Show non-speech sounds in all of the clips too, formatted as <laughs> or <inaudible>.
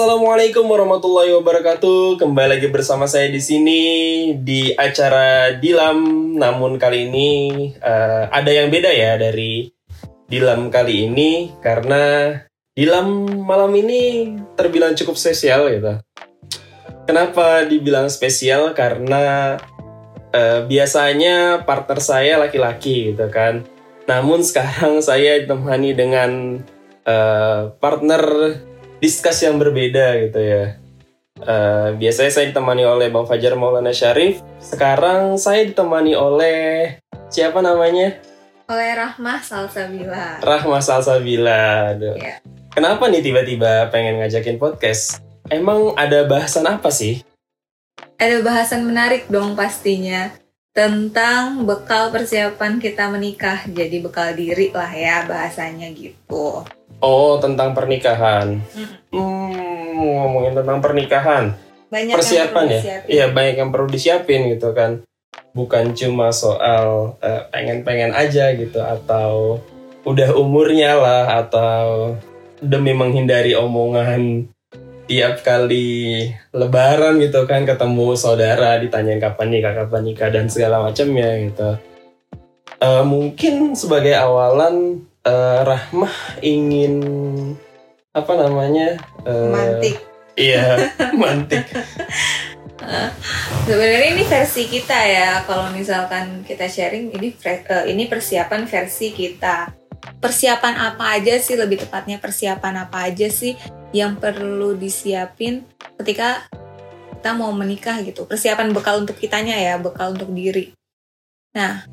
Assalamualaikum warahmatullahi wabarakatuh. Kembali lagi bersama saya di sini di acara Dilam. Namun kali ini uh, ada yang beda ya dari Dilam kali ini karena Dilam malam ini terbilang cukup spesial gitu. Kenapa dibilang spesial? Karena uh, biasanya partner saya laki-laki gitu kan. Namun sekarang <laughs> saya ditemani dengan uh, partner diskus yang berbeda gitu ya. Uh, biasanya saya ditemani oleh Bang Fajar Maulana Syarif. Sekarang saya ditemani oleh siapa namanya? Oleh Rahmah Salsabila. Rahmah Salsabila. Aduh. Ya. Kenapa nih tiba-tiba pengen ngajakin podcast? Emang ada bahasan apa sih? Ada bahasan menarik dong pastinya tentang bekal persiapan kita menikah. Jadi bekal diri lah ya bahasanya gitu. Oh, tentang pernikahan. Hmm, ngomongin tentang pernikahan. Banyak persiapan yang ya? Iya, banyak yang perlu disiapin gitu kan. Bukan cuma soal uh, pengen-pengen aja gitu atau udah umurnya lah atau demi menghindari omongan tiap kali lebaran gitu kan ketemu saudara ditanyain kapan nikah kapan nikah dan segala macamnya gitu. Uh, mungkin sebagai awalan uh, Rahmah ingin apa namanya uh, mantik. Iya <laughs> mantik. Uh, sebenarnya ini versi kita ya. Kalau misalkan kita sharing ini uh, ini persiapan versi kita. Persiapan apa aja sih? Lebih tepatnya persiapan apa aja sih yang perlu disiapin ketika kita mau menikah gitu? Persiapan bekal untuk kitanya ya bekal untuk diri. Nah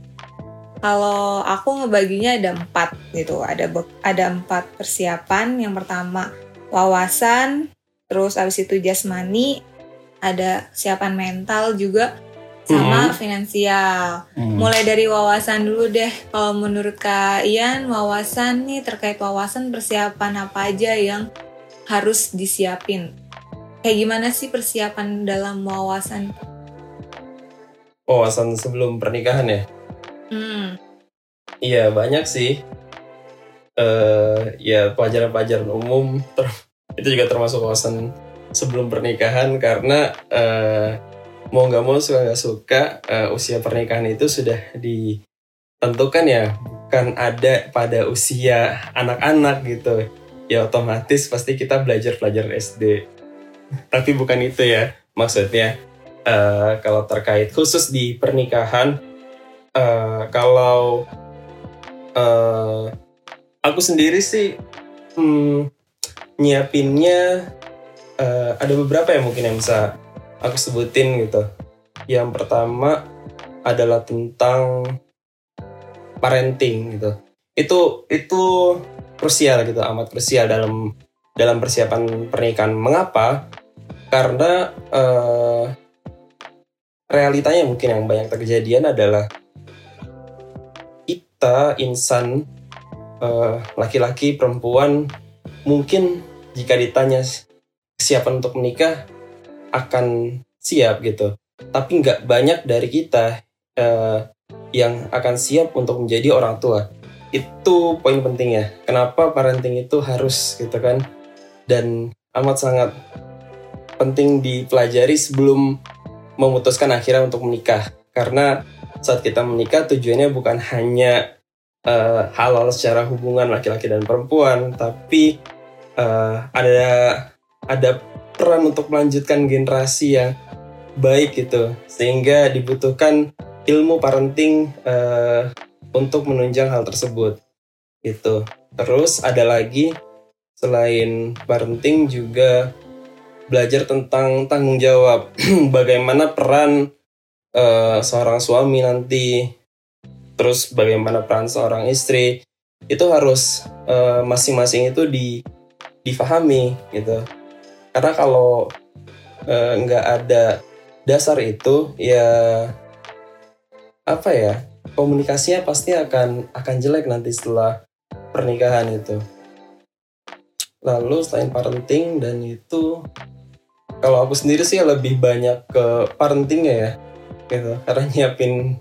kalau aku ngebaginya ada empat gitu, ada ada empat persiapan. Yang pertama wawasan, terus abis itu jasmani, ada siapan mental juga, sama hmm. finansial. Hmm. Mulai dari wawasan dulu deh. Kalau menurut Kak Ian, wawasan nih terkait wawasan persiapan apa aja yang harus disiapin? Kayak gimana sih persiapan dalam wawasan? Wawasan sebelum pernikahan ya? Hmm. Iya banyak sih. Uh, ya pelajaran-pelajaran umum itu juga termasuk kawasan sebelum pernikahan karena uh, mau nggak mau suka nggak suka uh, usia pernikahan itu sudah ditentukan ya bukan ada pada usia anak-anak gitu ya otomatis pasti kita belajar pelajaran SD tapi bukan itu ya maksudnya uh, kalau terkait khusus di pernikahan uh, kalau uh, aku sendiri sih hmm, nyiapinnya uh, ada beberapa ya mungkin yang bisa aku sebutin gitu. Yang pertama adalah tentang parenting gitu. Itu itu krusial gitu, amat krusial dalam dalam persiapan pernikahan. Mengapa? Karena uh, realitanya mungkin yang banyak terjadian adalah kita insan uh, laki-laki perempuan mungkin jika ditanya kesiapan untuk menikah akan siap gitu. Tapi nggak banyak dari kita uh, yang akan siap untuk menjadi orang tua. Itu poin pentingnya kenapa parenting itu harus gitu kan? Dan amat sangat penting dipelajari sebelum memutuskan akhirnya untuk menikah. Karena saat kita menikah tujuannya bukan hanya uh, halal secara hubungan laki-laki dan perempuan, tapi uh, ada ada peran untuk melanjutkan generasi yang baik gitu, sehingga dibutuhkan ilmu parenting uh, untuk menunjang hal tersebut gitu. Terus ada lagi selain parenting juga belajar tentang tanggung jawab, <clears throat> bagaimana peran uh, seorang suami nanti. Terus bagaimana peran seorang istri. Itu harus eh, masing-masing itu di difahami gitu. Karena kalau nggak uh, ada dasar itu ya apa ya komunikasinya pasti akan akan jelek nanti setelah pernikahan itu. Lalu selain parenting dan itu kalau aku sendiri sih lebih banyak ke parentingnya ya gitu karena nyiapin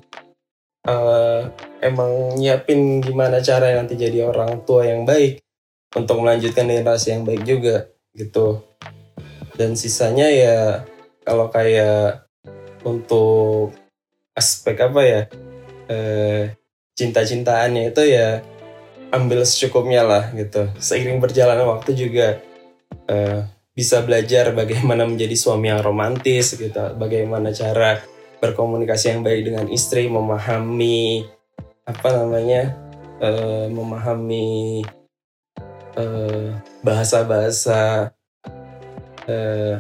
uh, emang nyiapin gimana cara nanti jadi orang tua yang baik untuk melanjutkan generasi yang baik juga gitu. Dan sisanya ya kalau kayak untuk aspek apa ya eh, cinta-cintaannya itu ya ambil secukupnya lah gitu. Seiring berjalannya waktu juga eh, bisa belajar bagaimana menjadi suami yang romantis gitu. Bagaimana cara berkomunikasi yang baik dengan istri memahami apa namanya eh, memahami eh, bahasa-bahasa eh,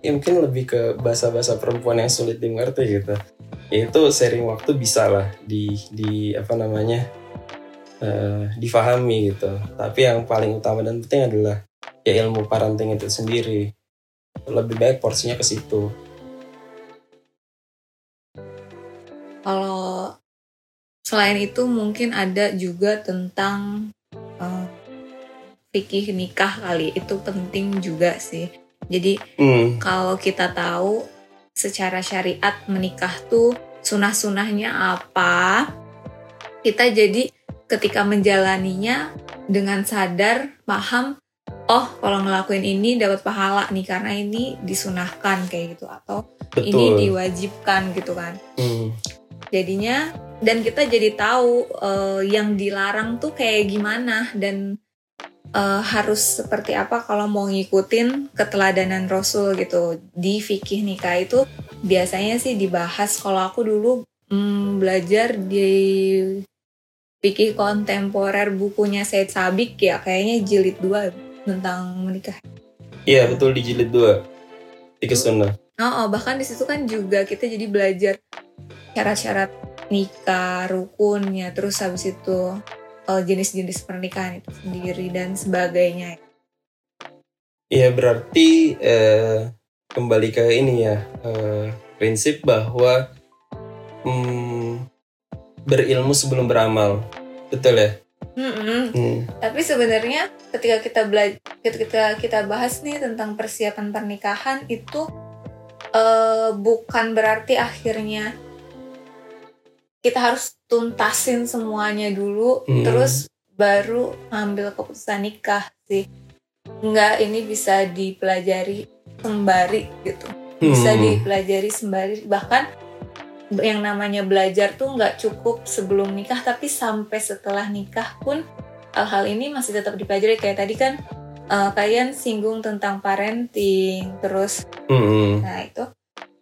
ya mungkin lebih ke bahasa-bahasa perempuan yang sulit dimengerti gitu. Ya itu sering waktu bisa lah di di apa namanya eh, difahami gitu. Tapi yang paling utama dan penting adalah ya ilmu parenting itu sendiri. Lebih baik porsinya ke situ Kalau selain itu mungkin ada juga tentang uh, fikih nikah kali. Itu penting juga sih. Jadi hmm, kalau kita tahu secara syariat menikah tuh sunah-sunahnya apa, kita jadi ketika menjalaninya dengan sadar, paham, oh kalau ngelakuin ini dapat pahala nih karena ini disunahkan kayak gitu. Atau ini betul. diwajibkan gitu kan. Hmm, jadinya dan kita jadi tahu eh, yang dilarang tuh kayak gimana dan eh, harus seperti apa kalau mau ngikutin keteladanan Rasul gitu di fikih nikah itu biasanya sih dibahas kalau aku dulu mm, belajar di fikih kontemporer bukunya Said Sabik ya kayaknya jilid 2 tentang menikah. iya betul di jilid 2 Fikih sunnah Oh, oh, bahkan di situ kan juga kita jadi belajar syarat-syarat nikah, rukunnya, terus habis itu eh, jenis-jenis pernikahan itu sendiri dan sebagainya. Iya berarti eh, kembali ke ini ya eh, prinsip bahwa hmm, berilmu sebelum beramal betul ya. Mm-mm. Hmm, Tapi sebenarnya ketika kita belajar, ketika kita bahas nih tentang persiapan pernikahan itu eh, bukan berarti akhirnya kita harus tuntasin semuanya dulu, Hmm. terus baru ambil keputusan nikah sih. Enggak, ini bisa dipelajari sembari gitu. Bisa hmm, dipelajari sembari bahkan yang namanya belajar tuh nggak cukup sebelum nikah tapi sampai setelah nikah pun hal-hal ini masih tetap dipelajari kayak tadi kan eh, kalian singgung tentang parenting terus hmm, nah itu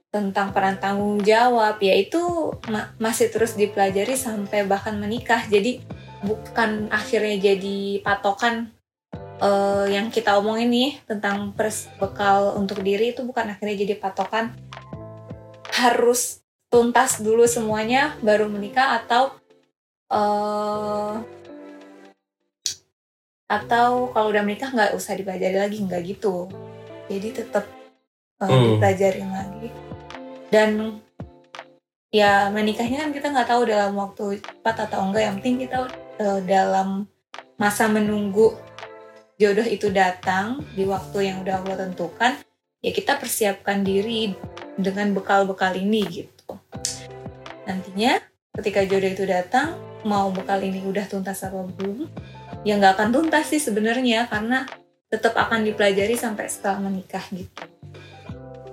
tentang peran tanggung jawab ya itu ma- masih terus dipelajari sampai bahkan menikah. Jadi bukan akhirnya jadi patokan eh, yang kita omongin nih tentang pers bekal untuk diri itu bukan akhirnya jadi patokan. Harus tuntas dulu semuanya baru menikah atau eh atau kalau udah menikah nggak usah dipelajari lagi nggak gitu. Jadi tetap eh, Hmm. dipelajarin lagi dan ya menikahnya kan kita nggak tahu dalam waktu cepat atau enggak yang penting kita eh, dalam masa menunggu jodoh itu datang di waktu yang udah Allah tentukan ya kita persiapkan diri dengan bekal-bekal ini gitu. Nantinya ketika jodoh itu datang mau bekal ini udah tuntas apa belum ya nggak akan tuntas sih sebenarnya karena tetap akan dipelajari sampai setelah menikah gitu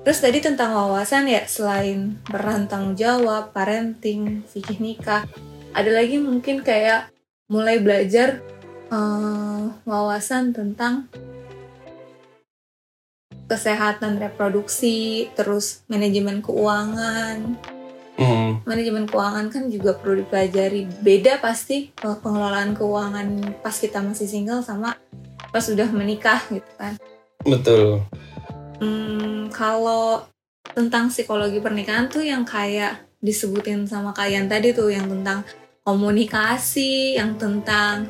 terus tadi tentang wawasan ya selain peran tanggung jawab parenting fikih nikah ada lagi mungkin kayak mulai belajar eh, wawasan tentang kesehatan reproduksi terus manajemen keuangan hmm, manajemen keuangan kan juga perlu dipelajari. Beda pasti eh, pengelolaan keuangan pas kita masih single sama pas sudah menikah gitu kan. betul. Hmm, kalau tentang psikologi pernikahan tuh yang kayak disebutin sama kalian tadi tuh yang tentang komunikasi, yang tentang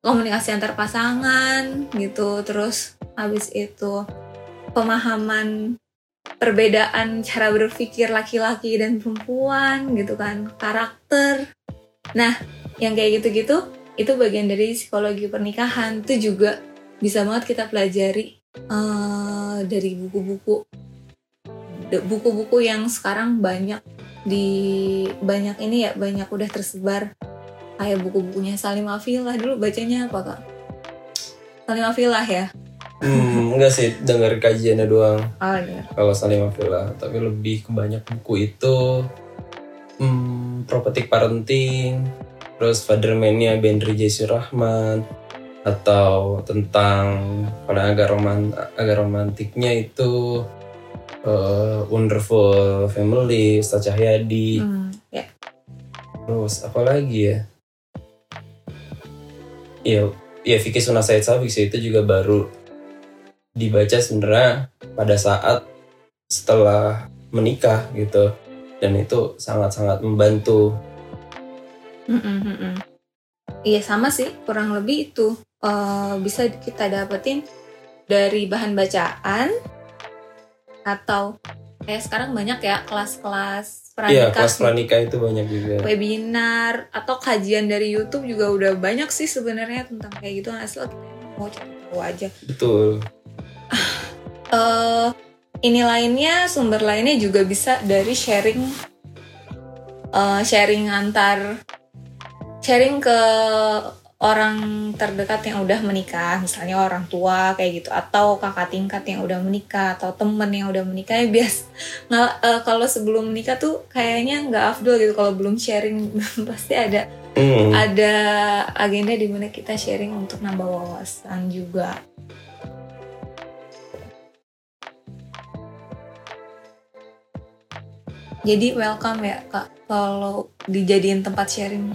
komunikasi antar pasangan gitu. Terus habis itu pemahaman perbedaan cara berpikir laki-laki dan perempuan gitu kan, karakter. Nah, yang kayak gitu-gitu itu bagian dari psikologi pernikahan itu juga bisa banget kita pelajari eh, dari buku-buku. Buku-buku yang sekarang banyak di banyak ini ya banyak udah tersebar. Kayak buku-bukunya Salim Afilah dulu bacanya apa kak? Salim Afilah ya? Hmm, enggak sih, denger kajiannya doang. Oh iya. kalau Salim Villa tapi lebih ke banyak buku itu. Hmm, Property Parenting. Terus Father Mania Bendri Jaisu Rahman atau tentang pada agak roman agak romantiknya itu eh, Wonderful Family Ustaz Cahyadi. Hmm, ya. terus apa lagi ya? Ya ya Vicky Suna Said Sabik sih itu juga baru dibaca sebenarnya pada saat setelah menikah gitu. Dan itu sangat-sangat membantu. Mm-mm, mm-mm. Iya sama sih, kurang lebih itu eh, bisa kita dapetin dari bahan bacaan atau kayak sekarang banyak ya kelas-kelas Iya pranikah, kelas pranikah itu banyak juga. Webinar atau kajian dari YouTube juga udah banyak sih sebenarnya tentang kayak gitu. Asal mau cari tahu aja. betul. <laughs> Eh ini lainnya sumber lainnya juga bisa dari sharing eh, sharing antar sharing ke orang terdekat yang udah menikah misalnya orang tua kayak gitu atau kakak tingkat yang udah menikah atau temen yang udah menikah ya bias <laughs> nggak eh, kalau sebelum menikah tuh kayaknya nggak afdol gitu kalau belum sharing <laughs> pasti ada Hmm, ada agenda di mana kita sharing untuk nambah wawasan juga. Jadi welcome ya kak kalau dijadiin tempat sharing,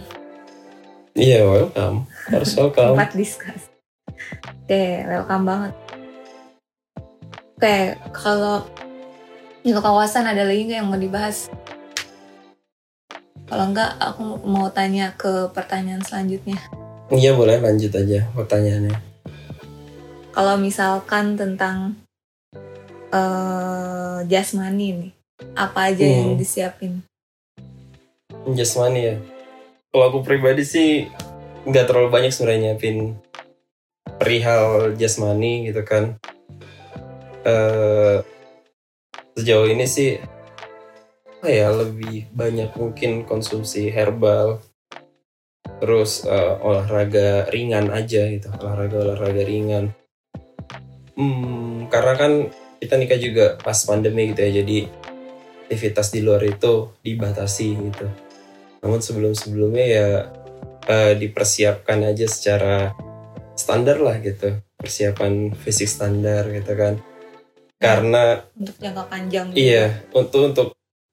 iya welcome harus welcome tempat diskus. Oke, welcome banget. Oke, kalau untuk kawasan ada lagi nggak yang mau dibahas? Kalau enggak, aku mau tanya ke pertanyaan selanjutnya. iya boleh lanjut aja pertanyaannya Kalau misalkan tentang eh jasmani nih, apa aja yang Hmm. disiapin? jasmani ya kalau aku pribadi sih nggak terlalu banyak sebenarnya nyiapin perihal jasmani gitu kan. Eh sejauh ini sih apa ya lebih banyak mungkin konsumsi herbal. Terus eh, olahraga ringan aja gitu olahraga olahraga ringan. Hmm, karena kan kita nikah juga pas pandemi gitu ya jadi aktivitas di luar itu dibatasi gitu namun sebelum-sebelumnya ya eh, dipersiapkan aja secara standar lah gitu. Persiapan fisik standar gitu kan. Karena Untuk jangka panjang. juga. iya untuk untuk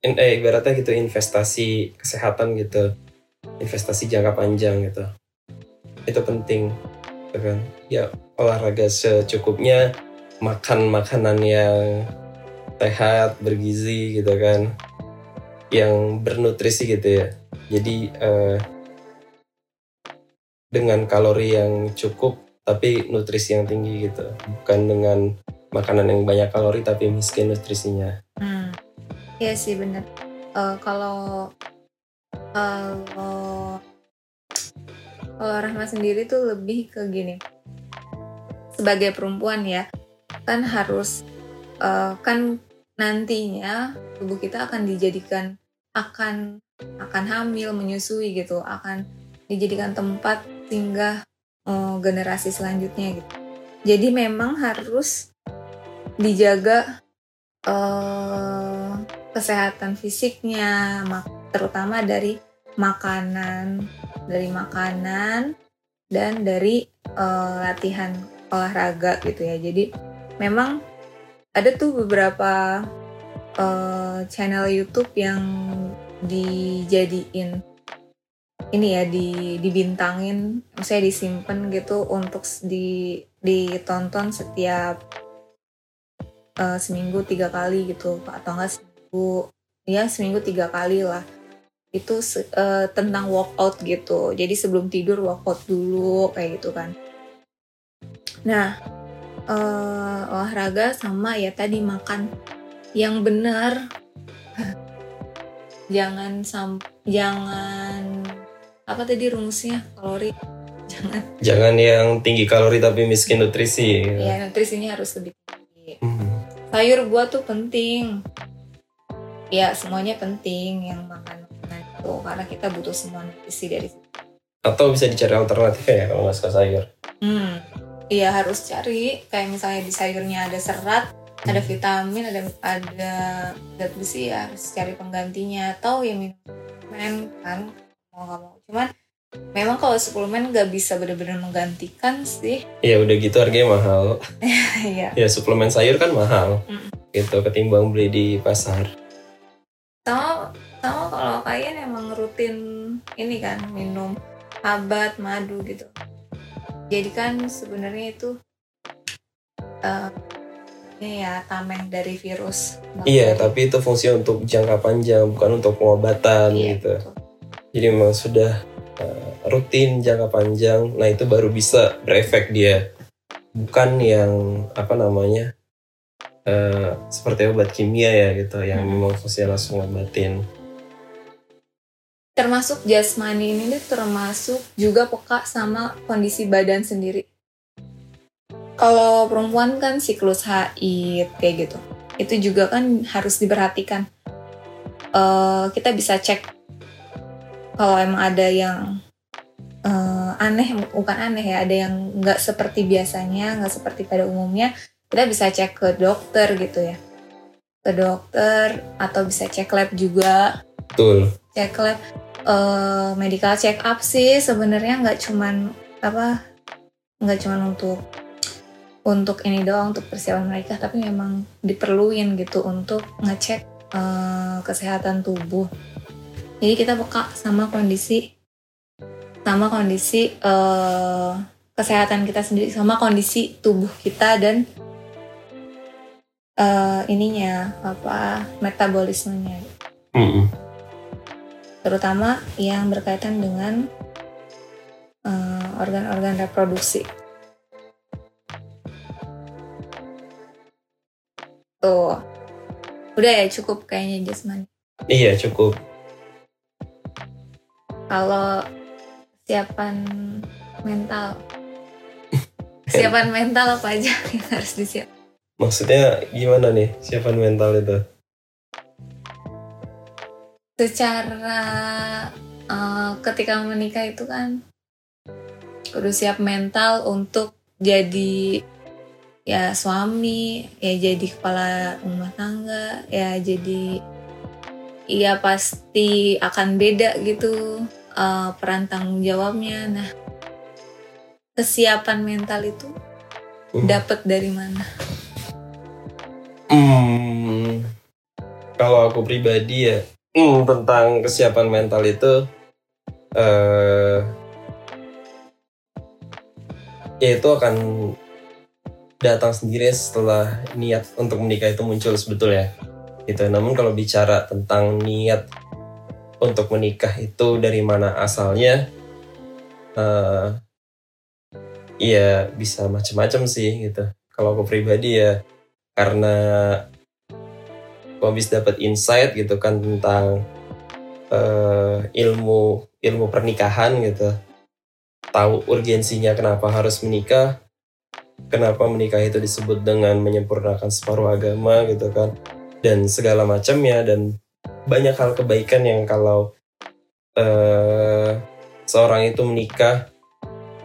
in- eh, ibaratnya gitu investasi kesehatan gitu. Investasi jangka panjang gitu. Itu penting gitu kan. Ya olahraga secukupnya makan makanan yang sehat bergizi gitu kan. Yang bernutrisi gitu ya jadi eh, dengan kalori yang cukup tapi nutrisi yang tinggi gitu bukan dengan makanan yang banyak kalori tapi miskin nutrisinya Hmm. Iya sih bener. Eh, kalau kalau kalau Rahma sendiri tuh lebih ke gini. Sebagai perempuan ya, kan harus eh, kan nantinya tubuh kita akan dijadikan akan akan hamil menyusui gitu, akan dijadikan tempat singgah eh, generasi selanjutnya gitu. Jadi memang harus dijaga eh, kesehatan fisiknya, terutama dari makanan, dari makanan dan dari eh, latihan olahraga gitu ya. Jadi memang ada tuh beberapa eh, channel YouTube yang dijadiin ini ya di dibintangin, saya disimpan gitu untuk di ditonton setiap eh, seminggu tiga kali gitu atau enggak seminggu ya seminggu tiga kali lah. Itu eh, tentang workout gitu. Jadi sebelum tidur workout dulu kayak gitu kan. Nah eh, olahraga sama ya tadi makan. Yang benar jangan sam jangan apa tadi rumusnya? Kalori. Jangan. Jangan yang tinggi kalori tapi miskin nutrisi. Ya nutrisinya harus lebih tinggi. Hmm. sayur buah tuh penting. Ya semuanya penting yang makan makanan itu karena kita butuh semua nutrisi dari situ. Atau bisa dicari alternatifnya ya kalau nggak suka sayur. Hmm. Iya harus cari. Kayak misalnya di sayurnya ada serat ada vitamin ada ada zat besi ya harus cari penggantinya. Atau ya minum suplemen kan mau nggak mau. Cuman memang kalau suplemen nggak bisa benar-benar menggantikan sih. Ya udah gitu harganya mahal. <laughs> Ya ya suplemen sayur kan mahal. Mm. gitu ketimbang beli di pasar. Sama sama kalau kalian emang rutin ini kan minum habat madu gitu. Jadi kan sebenarnya itu eh ini ya tameng dari virus iya tapi itu fungsi untuk jangka panjang bukan untuk pengobatan Iya, gitu betul. jadi memang sudah uh, rutin jangka panjang nah itu baru bisa berefek dia bukan yang apa namanya uh, seperti obat kimia ya gitu yang Hmm. memang fungsinya langsung ngobatin termasuk jasmani ini termasuk juga peka sama kondisi badan sendiri. Kalau perempuan kan siklus haid kayak gitu, itu juga kan harus diperhatikan. Eh, kita bisa cek kalau emang ada yang eh, aneh, bukan aneh ya, ada yang nggak seperti biasanya, nggak seperti pada umumnya, kita bisa cek ke dokter gitu ya, ke dokter atau bisa cek lab juga. Betul. Cek lab eh, medical check up sih sebenarnya nggak cuman apa nggak cuman untuk untuk ini doang untuk persiapan mereka tapi memang diperluin gitu untuk ngecek eh, kesehatan tubuh jadi kita peka sama kondisi sama kondisi eh, kesehatan kita sendiri sama kondisi tubuh kita dan eh, ininya apa metabolismenya Mm-mm. terutama yang berkaitan dengan eh, organ-organ reproduksi. Tuh, udah ya cukup kayaknya jasmani. iya cukup Kalau siapan mental, <laughs> siapan mental apa aja <laughs> yang harus disiap? maksudnya gimana nih siapan mental itu Secara eh, ketika menikah itu kan kudu siap mental untuk jadi ya suami, ya jadi kepala rumah tangga, ya jadi ya pasti akan beda gitu eh, peran tanggung jawabnya. Nah, kesiapan mental itu Hmm. dapat dari mana? Hmm, kalau aku pribadi ya hmm, tentang kesiapan mental itu eh ya itu akan datang sendiri setelah niat untuk menikah itu muncul sebetulnya gitu. Namun kalau bicara tentang niat untuk menikah itu dari mana asalnya, eh ya bisa macam-macam sih gitu. Kalau aku pribadi ya karena aku habis dapat insight gitu kan tentang eh, ilmu ilmu pernikahan gitu tahu urgensinya kenapa harus menikah kenapa menikah itu disebut dengan menyempurnakan separuh agama gitu kan. Dan segala macamnya dan banyak hal kebaikan yang kalau eh, seorang itu menikah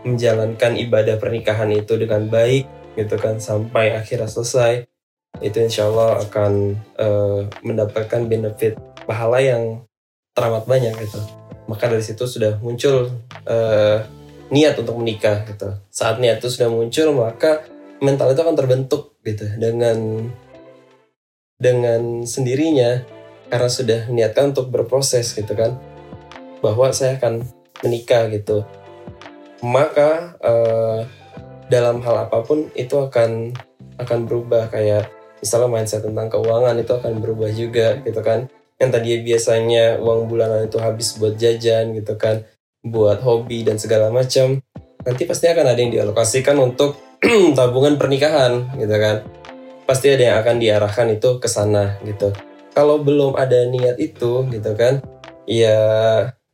menjalankan ibadah pernikahan itu dengan baik gitu kan sampai akhirnya selesai itu insya Allah akan eh, mendapatkan benefit pahala yang teramat banyak gitu. Maka dari situ sudah muncul eh, niat untuk menikah gitu. Saat niat itu sudah muncul maka mental itu akan terbentuk gitu dengan dengan sendirinya karena sudah niatkan untuk berproses gitu kan. Bahwa saya akan menikah gitu. Maka eh, dalam hal apa pun itu akan akan berubah. Kayak misalnya mindset tentang keuangan itu akan berubah juga gitu kan. Yang tadi biasanya uang bulanan itu habis buat jajan gitu kan buat hobi dan segala macam nanti pasti akan ada yang dialokasikan untuk <clears throat> tabungan pernikahan gitu kan. Pasti ada yang akan diarahkan itu ke sana gitu. Kalau belum ada niat itu gitu kan ya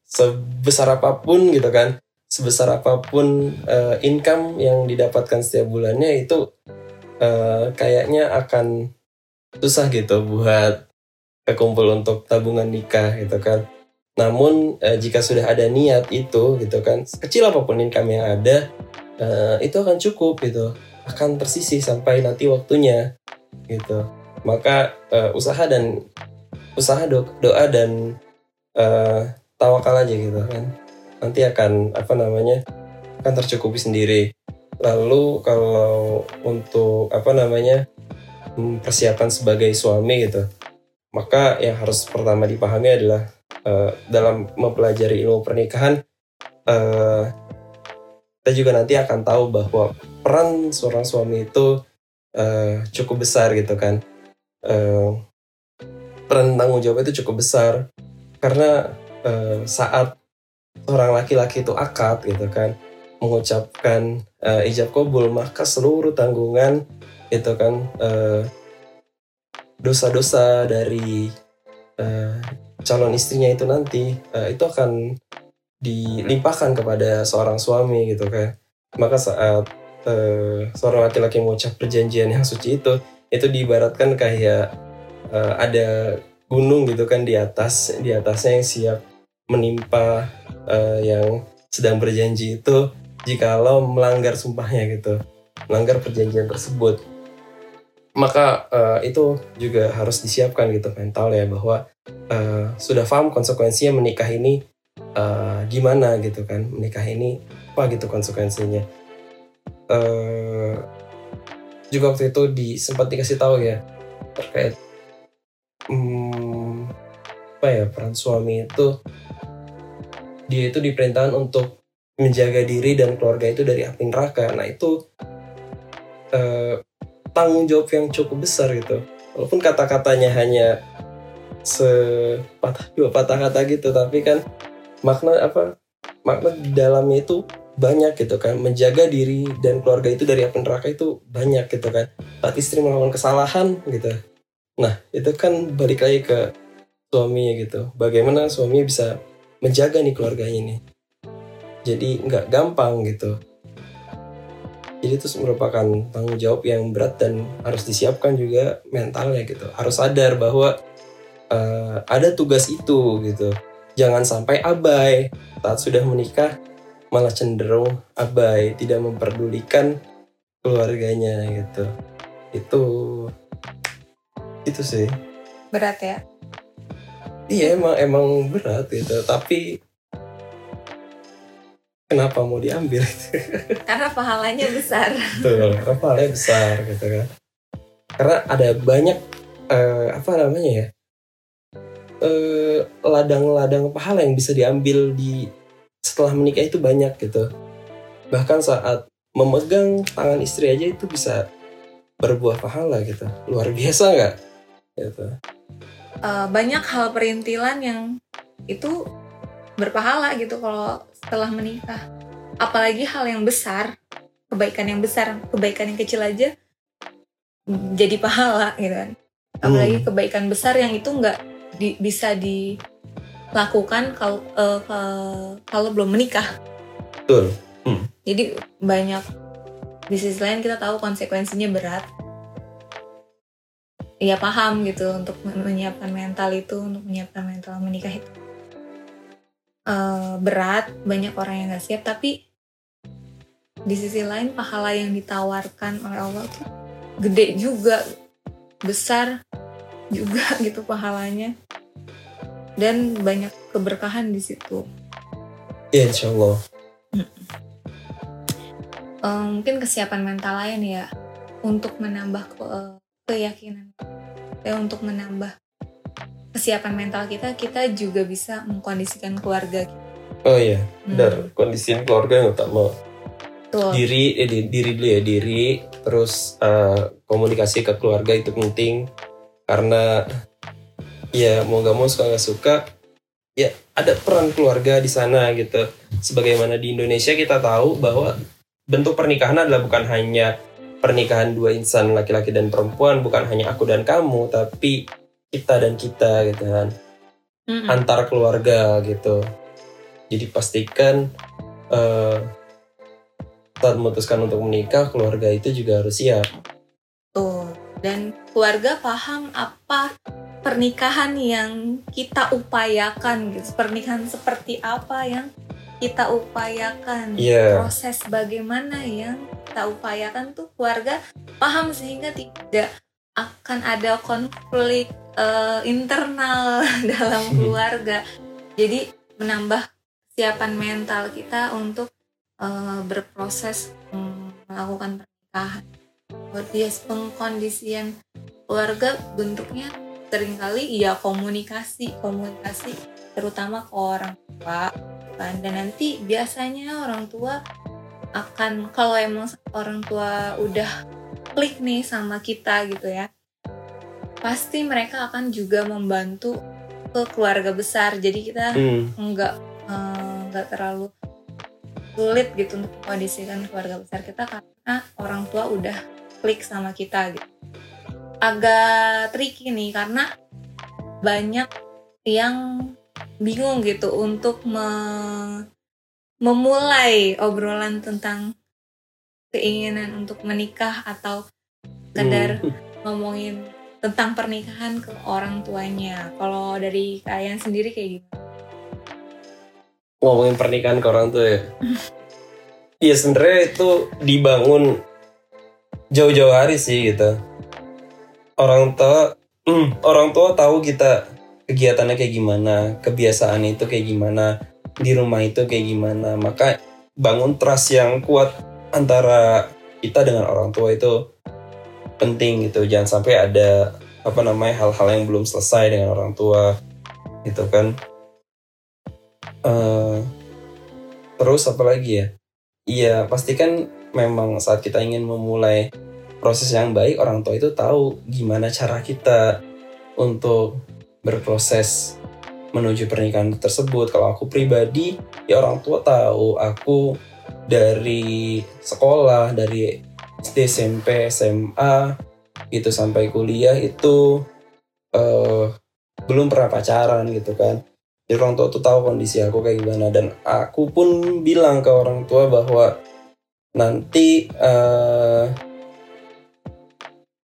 sebesar apa pun gitu kan sebesar apa pun eh, income yang didapatkan setiap bulannya itu eh, kayaknya akan susah gitu buat kekumpul untuk tabungan nikah gitu kan namun uh, jika sudah ada niat itu gitu kan kecil apa pun income yang ada uh, itu akan cukup gitu. Akan tersisih sampai nanti waktunya gitu. Maka uh, usaha dan usaha do doa dan uh, tawakal aja gitu kan. Nanti akan apa namanya akan tercukupi sendiri. Lalu kalau untuk apa namanya hmm, persiapan sebagai suami gitu maka yang harus pertama dipahami adalah uh, dalam mempelajari ilmu pernikahan uh, kita juga nanti akan tahu bahwa peran seorang suami itu uh, cukup besar gitu kan. Uh, peran tanggung jawab itu cukup besar. Karena uh, saat seorang laki-laki itu akad gitu kan mengucapkan uh, ijab kabul maka seluruh tanggungan itu kan dosa dosa-dosa dari uh, calon istrinya itu nanti uh, itu akan dilimpahkan kepada seorang suami gitu kan. Maka saat uh, seorang laki-laki mengucap perjanjian yang suci itu itu diibaratkan kayak uh, ada gunung gitu kan di atas di atasnya yang siap menimpa uh, yang sedang berjanji itu jikalau melanggar sumpahnya gitu melanggar perjanjian tersebut maka uh, itu juga harus disiapkan gitu mental ya bahwa uh, sudah paham konsekuensinya menikah ini uh, gimana gitu kan menikah ini apa gitu konsekuensinya uh, juga waktu itu di sempat dikasih tahu ya terkait hmm, apa ya peran suami itu dia itu diperintahkan untuk menjaga diri dan keluarga itu dari api neraka. Nah itu eh, tanggung jawab yang cukup besar gitu. Walaupun kata-katanya hanya sepatah dua patah kata gitu, tapi kan makna apa? Makna di dalamnya itu banyak gitu kan. Menjaga diri dan keluarga itu dari api neraka itu banyak gitu kan. Saat istri melakukan kesalahan gitu. Nah itu kan balik lagi ke suaminya gitu. Bagaimana suami bisa menjaga nih keluarganya nih jadi nggak gampang gitu jadi itu merupakan tanggung jawab yang berat dan harus disiapkan juga mentalnya gitu. Harus sadar bahwa uh, ada tugas itu gitu. Jangan sampai abai. Saat sudah menikah malah cenderung abai tidak memperdulikan keluarganya gitu. Itu itu sih. Berat ya? Iya emang emang berat gitu. Tapi kenapa mau diambil <laughs> karena pahalanya besar. Betul karena pahalanya besar gitu kan. Karena ada banyak uh, apa namanya ya eh, ladang-ladang pahala yang bisa diambil di setelah menikah itu banyak gitu. Bahkan saat memegang tangan istri aja itu bisa berbuah pahala gitu. Luar biasa nggak? Gitu. Uh, banyak hal perintilan yang itu berpahala gitu kalau setelah menikah. Apalagi hal yang besar, kebaikan yang besar, kebaikan yang kecil aja jadi pahala gitu kan. Apalagi hmm. kebaikan besar yang itu nggak di, bisa dilakukan kalau uh, kalau belum menikah. Betul. Hmm. Jadi banyak di sisi lain kita tahu konsekuensinya berat ya paham gitu untuk menyiapkan mental itu untuk menyiapkan mental menikah itu uh, berat banyak orang yang gak siap tapi di sisi lain pahala yang ditawarkan oleh Allah tuh gede juga besar juga <laughs> gitu pahalanya dan banyak keberkahan di situ. Ya, insya Allah. Uh, mungkin kesiapan mental lain ya untuk menambah ke, uh, keyakinan ya untuk menambah kesiapan mental kita kita juga bisa mengkondisikan keluarga. Oh iya hmm. kondisiin keluarga yang utama. Tuh. diri eh, diri dulu ya diri terus uh, komunikasi ke keluarga itu penting. Karena ya mau gak mau suka gak suka ya ada peran keluarga di sana gitu. Sebagaimana di Indonesia kita tahu bahwa bentuk pernikahan adalah bukan hanya pernikahan dua insan laki-laki dan perempuan bukan hanya aku dan kamu tapi kita dan kita gitu kan. Mm-hmm. antar keluarga gitu. Jadi pastikan uh, saat memutuskan untuk menikah keluarga itu juga harus siap. Tuh dan keluarga paham apa pernikahan yang kita upayakan gitu. Pernikahan seperti apa yang kita upayakan. Iya. proses bagaimana yang kita upayakan tuh keluarga paham sehingga tidak akan ada konflik eh, internal <laughs> dalam keluarga. Jadi menambah kesiapan mental kita untuk eh, berproses mm, melakukan pernikahan. Dia pengkondisian keluarga bentuknya sering kali ya komunikasi komunikasi terutama ke orang tua kan. Dan nanti biasanya orang tua akan kalau emang orang tua udah klik nih sama kita gitu ya pasti mereka akan juga membantu ke keluarga besar jadi kita Hmm. nggak eh, nggak terlalu sulit gitu untuk kondisikan keluarga besar kita karena orang tua udah klik sama kita gitu. Agak tricky nih karena banyak yang bingung gitu untuk me- memulai obrolan tentang keinginan untuk menikah atau sekedar Hmm. ngomongin tentang pernikahan ke orang tuanya. Kalau dari kalian sendiri kayak gimana? ngomongin pernikahan ke orang tua ya. <laughs> Iya sebenarnya itu dibangun jauh-jauh hari sih gitu. Orang tua, hmm, orang tua tahu kita kegiatannya kayak gimana, kebiasaan itu kayak gimana, di rumah itu kayak gimana. Maka bangun trust yang kuat antara kita dengan orang tua itu penting gitu. Jangan sampai ada apa namanya hal-hal yang belum selesai dengan orang tua gitu kan. Eh, terus apa lagi ya? Iya, pasti kan memang saat kita ingin memulai proses yang baik, orang tua itu tahu gimana cara kita untuk berproses menuju pernikahan tersebut. Kalau aku pribadi, ya orang tua tahu aku dari sekolah, dari SD, SMP, SMA, gitu sampai kuliah itu eh, belum pernah pacaran gitu kan. Jadi orang tua tuh tahu kondisi aku kayak gimana dan aku pun bilang ke orang tua bahwa nanti eh,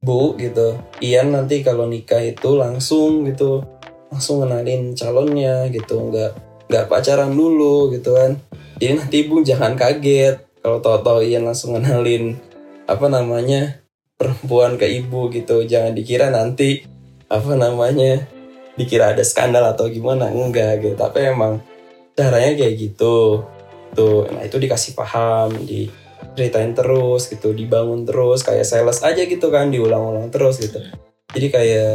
bu gitu, Ian nanti kalau nikah itu langsung gitu, langsung kenalin calonnya gitu, nggak nggak pacaran dulu gitu kan. Jadi nanti ibu jangan kaget kalau tahu-tahu Ian langsung kenalin apa namanya perempuan ke ibu gitu, jangan dikira nanti apa namanya dikira ada skandal atau gimana. Enggak gitu. Tapi emang caranya kayak gitu. Tuh nah itu dikasih paham diceritain terus gitu dibangun terus. Kayak sales aja gitu kan diulang-ulang terus gitu. Jadi kayak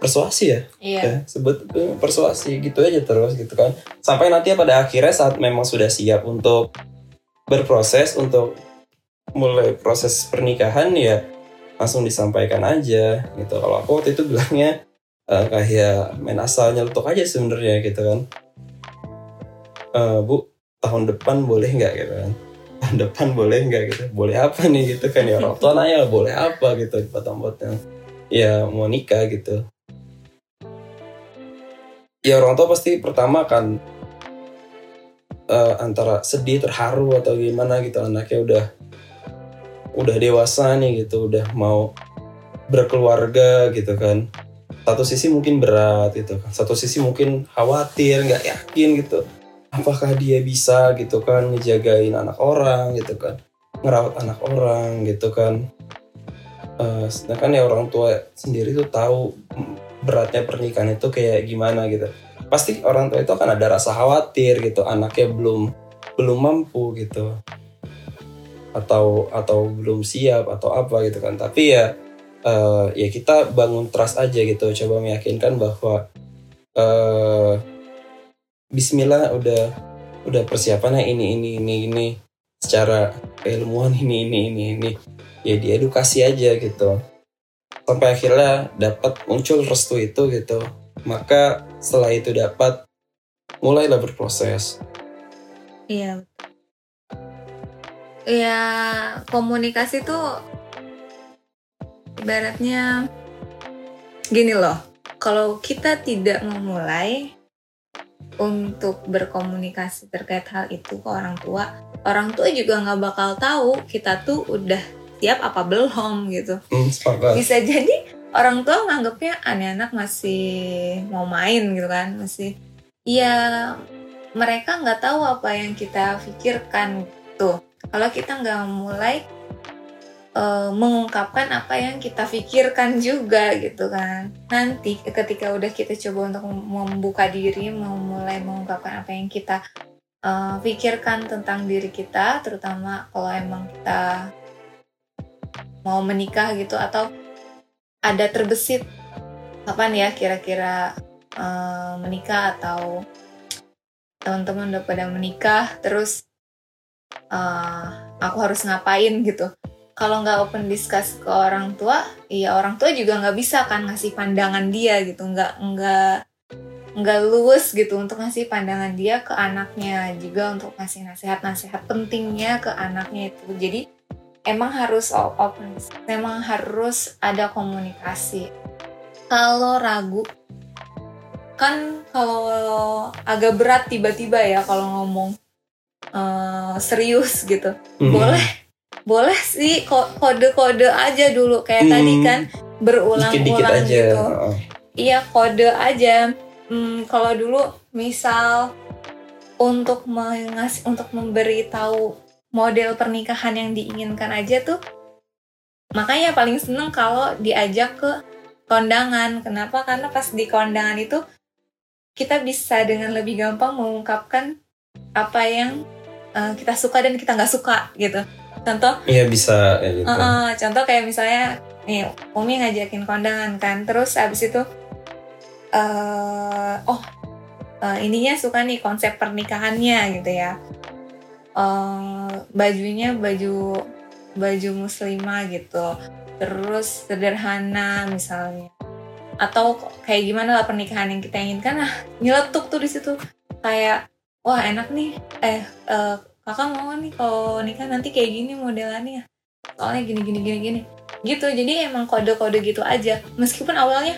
persuasi ya. Iya. ya, sebut itu persuasi gitu aja terus gitu kan. Sampai nanti pada akhirnya saat memang sudah siap untuk berproses untuk mulai proses pernikahan ya langsung disampaikan aja gitu. Kalau aku waktu itu bilangnya eh, kayak main asal nyeletuk aja sebenarnya gitu kan. Eh, bu tahun depan boleh nggak? gitu kan. <laughs> Tahun depan boleh nggak? gitu. Boleh apa nih? gitu kan. Ya orang tua nanya boleh apa? gitu potong-potong ya mau nikah gitu. Ya orang tua pasti pertama kan eh, antara sedih terharu atau gimana gitu. Anaknya udah udah dewasa nih gitu udah mau berkeluarga gitu kan. Satu sisi mungkin berat gitu kan satu sisi mungkin khawatir nggak yakin gitu. Apakah dia bisa gitu kan ngejagain anak orang gitu kan ngerawat anak orang gitu kan. Eh, sedangkan ya orang tua sendiri tuh tahu beratnya pernikahan itu kayak gimana gitu. Pasti orang tua itu akan ada rasa khawatir gitu anaknya belum belum mampu gitu atau atau belum siap atau apa gitu kan. Tapi ya eh, ya kita bangun trust aja gitu. Coba meyakinkan bahwa eh Bismillah udah udah persiapannya ini ini ini ini. Secara keilmuan ini ini ini ini. Ya diedukasi aja gitu. Sampai akhirnya dapat muncul restu itu gitu. Maka setelah itu dapat mulailah berproses. Iya. Ya komunikasi tuh ibaratnya gini loh. Kalau kita tidak memulai untuk berkomunikasi terkait hal itu ke orang tua, orang tua juga nggak bakal tahu kita tuh udah siap apa belum gitu. hmm, Bisa jadi orang tua nganggapnya aneh anak masih mau main gitu kan masih ya mereka nggak tahu apa yang kita pikirkan tuh kalau kita nggak mulai uh, mengungkapkan apa yang kita pikirkan juga gitu kan. Nanti ketika udah kita coba untuk membuka diri mau mulai mengungkapkan apa yang kita uh, pikirkan tentang diri kita terutama kalau emang kita mau menikah gitu atau ada terbesit kapan ya kira-kira uh, menikah atau teman-teman udah pada menikah terus uh, aku harus ngapain gitu. Kalau nggak open discuss ke orang tua iya orang tua juga nggak bisa kan ngasih pandangan dia gitu. Nggak nggak nggak luwes gitu untuk ngasih pandangan dia ke anaknya juga untuk ngasih nasihat-nasihat pentingnya ke anaknya itu. Jadi emang harus open memang harus ada komunikasi. Kalau ragu kan kalau agak berat tiba-tiba ya kalau ngomong uh, serius gitu. Mm-hmm. boleh boleh sih kode-kode aja dulu. Kayak mm. tadi kan berulang-ulang gitu. oh. iya kode aja. Hmm, kalau dulu misal untuk mengasih untuk memberitahu model pernikahan yang diinginkan aja tuh makanya paling seneng kalau diajak ke kondangan. Kenapa? Karena pas di kondangan itu kita bisa dengan lebih gampang mengungkapkan apa yang uh, kita suka dan kita nggak suka gitu. Contoh? Iya bisa ya gitu. uh, uh, contoh kayak misalnya nih Umi ngajakin kondangan kan terus abis itu uh, oh uh, ininya suka nih konsep pernikahannya gitu ya. Uh, bajunya baju baju muslimah gitu. Terus sederhana misalnya. Atau kayak gimana lah pernikahan yang kita inginkan. Nah nyeletuk tuh di situ. Kayak wah enak nih. Eh uh, kakak mau nih kalau nikah nanti kayak gini modelannya. Soalnya gini gini gini gini. Gitu jadi emang kode-kode gitu aja. Meskipun awalnya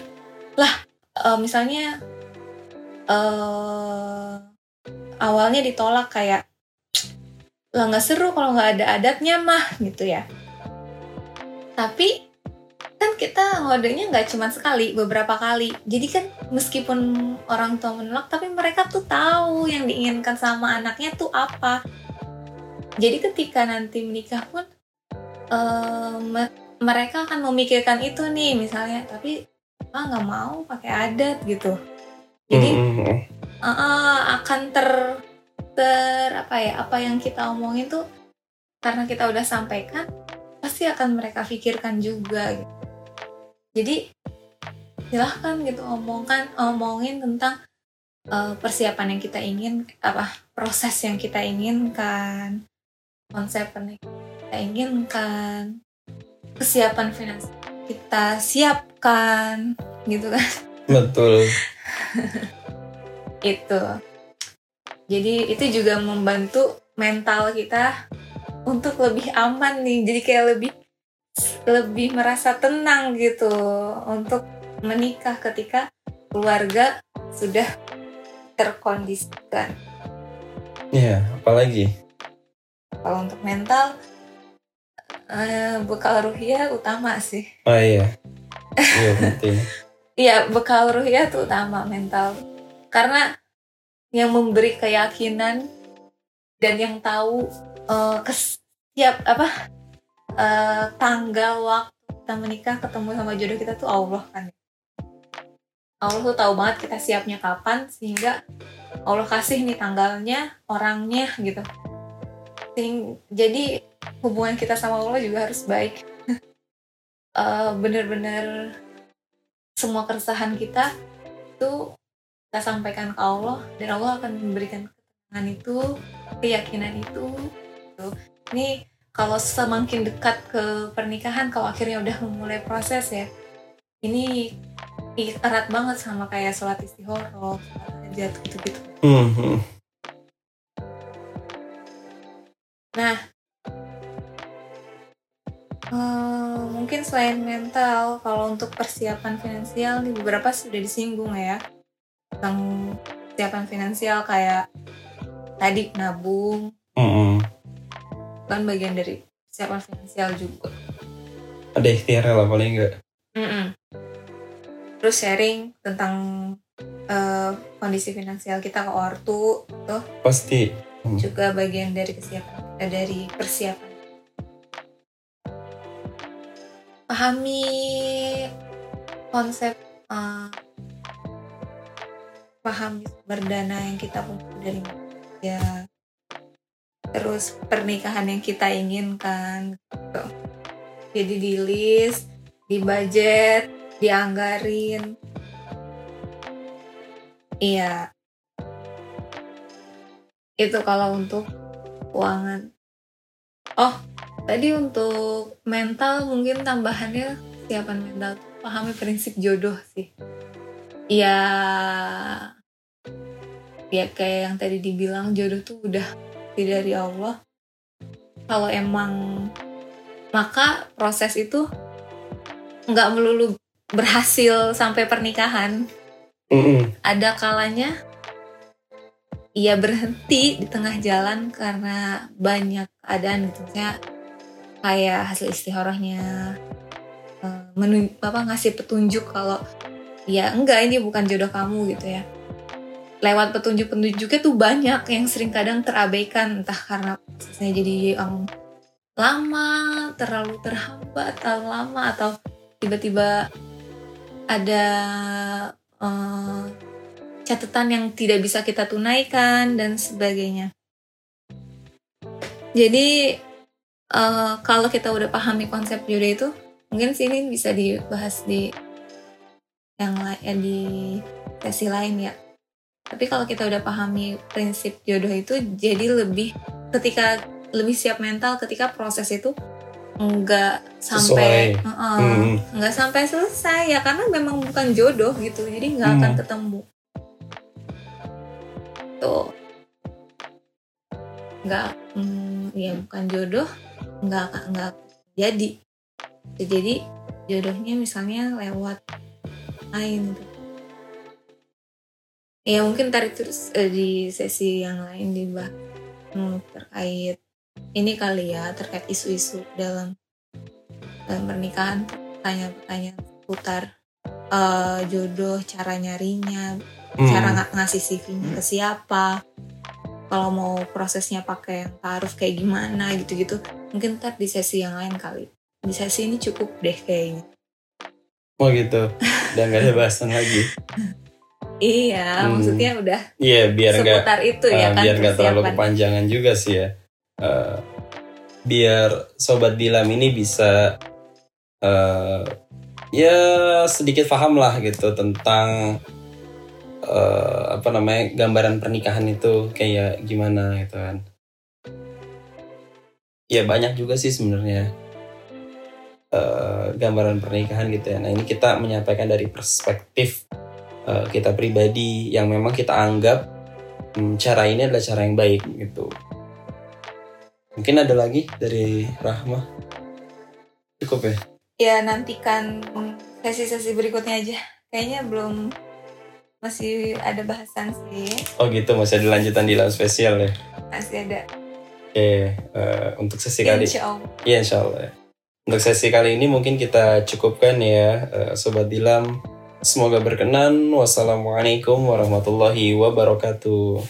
lah uh, misalnya uh, awalnya ditolak kayak lah nggak seru kalau nggak ada adatnya mah gitu ya. Tapi kan kita ngodenya nggak cuma sekali beberapa kali. Jadi kan meskipun orang tua menolak tapi mereka tuh tahu yang diinginkan sama anaknya tuh apa. Jadi ketika nanti menikah pun um, mereka akan memikirkan itu nih misalnya tapi ah nggak mau pakai adat gitu. Jadi uh, uh, akan ter ter apa ya apa yang kita omongin tuh karena kita udah sampaikan pasti akan mereka pikirkan juga gitu. Jadi silahkan gitu omongkan omongin tentang uh, persiapan yang kita ingin apa proses yang kita inginkan konsep yang kita inginkan kesiapan finansial kita siapkan gitu kan betul <laughs> itu jadi itu juga membantu mental kita untuk lebih aman nih. Jadi kayak lebih lebih merasa tenang gitu untuk menikah ketika keluarga sudah terkondisikan. Iya, apalagi? Kalau untuk mental uh, bekal ruhia utama sih. Oh iya. Iya <laughs> penting. Iya, bekal ruhia tuh utama mental. Karena yang memberi keyakinan dan yang tahu uh, kesiap apa uh, tanggal waktu kita menikah ketemu sama jodoh kita tuh Allah kan. Allah tuh tahu banget kita siapnya kapan sehingga Allah kasih nih tanggalnya orangnya gitu. Sehing, jadi hubungan kita sama Allah juga harus baik. Uh, <laughs> bener-bener semua keresahan kita itu kita sampaikan ke Allah dan Allah akan memberikan ketenangan itu keyakinan itu gitu. ini kalau semakin dekat ke pernikahan kalau akhirnya udah memulai proses ya ini erat banget sama kayak sholat istihoroh hajat gitu-gitu mm-hmm. nah uh, mungkin selain mental kalau untuk persiapan finansial nih beberapa sudah disinggung ya tentang persiapan finansial kayak tadi nabung mm -hmm. Kan bagian dari persiapan finansial juga. Ada ikhtiar lah paling enggak mm -mm. terus sharing tentang eh, kondisi finansial kita ke ortu tuh. Pasti. Juga bagian dari kesiapan eh, dari persiapan. Pahami konsep eh, pahami sumber dana yang kita punya dari aja terus pernikahan yang kita inginkan gitu. jadi di list di budget dianggarin. Iya. Itu kalau untuk keuangan. Oh tadi untuk mental mungkin tambahannya siapan mental. Pahami prinsip jodoh sih. Ya ya kayak yang tadi dibilang jodoh tuh udah dari Allah. Kalau emang maka proses itu nggak melulu berhasil sampai pernikahan. Mm-mm. ada kalanya ia berhenti di tengah jalan karena banyak keadaan gitu. Misalnya kayak hasil istikharahnya eh, menun- apa ngasih petunjuk kalau ya enggak ini bukan jodoh kamu gitu ya lewat petunjuk-petunjuknya tuh banyak yang sering kadang terabaikan entah karena prosesnya jadi yang lama terlalu terhambat terlalu lama atau tiba-tiba ada eh, catatan yang tidak bisa kita tunaikan dan sebagainya. Jadi eh, kalau kita udah pahami konsep jodoh itu, mungkin sini bisa dibahas di yang lain ya, di sesi lain ya. Tapi kalau kita udah pahami prinsip jodoh itu, jadi lebih ketika lebih siap mental ketika proses itu enggak sampai Sesuai. Heeh Mm. nggak sampai selesai ya karena memang bukan jodoh gitu jadi nggak akan Hmm. ketemu tuh nggak mm, ya bukan jodoh nggak nggak jadi jadi jodohnya misalnya lewat lain gitu ya mungkin tarik terus eh, di sesi yang lain dibahas hmm, terkait ini kali ya terkait isu-isu dalam dalam pernikahan pertanyaan-pertanyaan seputar eh, jodoh, cara nyarinya, Mm. cara ng- ngasih CV-nya ke siapa, kalau mau prosesnya pakai yang taruh kayak gimana gitu-gitu. Mungkin ntar di sesi yang lain kali. Di sesi ini cukup deh kayaknya. Oh gitu. Udah nggak ada bahasan lagi. <laughs> Iya, Hmm. maksudnya udah Iya biar seputar itu ya eh, kan biar nggak terlalu kepanjangan juga sih ya. Eh, biar sobat Dilam ini bisa eh, ya sedikit paham lah gitu tentang eh, apa namanya gambaran pernikahan itu kayak gimana gitu kan. Ya banyak juga sih sebenarnya eh, gambaran pernikahan gitu ya. Nah ini kita menyampaikan dari perspektif eh, kita pribadi yang memang kita anggap hmm, cara ini adalah cara yang baik gitu. Mungkin ada lagi dari Rahma? Cukup ya? Ya nantikan sesi-sesi berikutnya aja. Kayaknya belum masih ada bahasan sih. Oh gitu, masih ada lanjutan di dalam spesial ya? Masih ada. Oke, eh, untuk sesi kali Insya Allah. Iya insya Allah. ya. Untuk sesi kali ini mungkin kita cukupkan ya eh, Sobat Dilam. Semoga berkenan. Wassalamualaikum warahmatullahi wabarakatuh.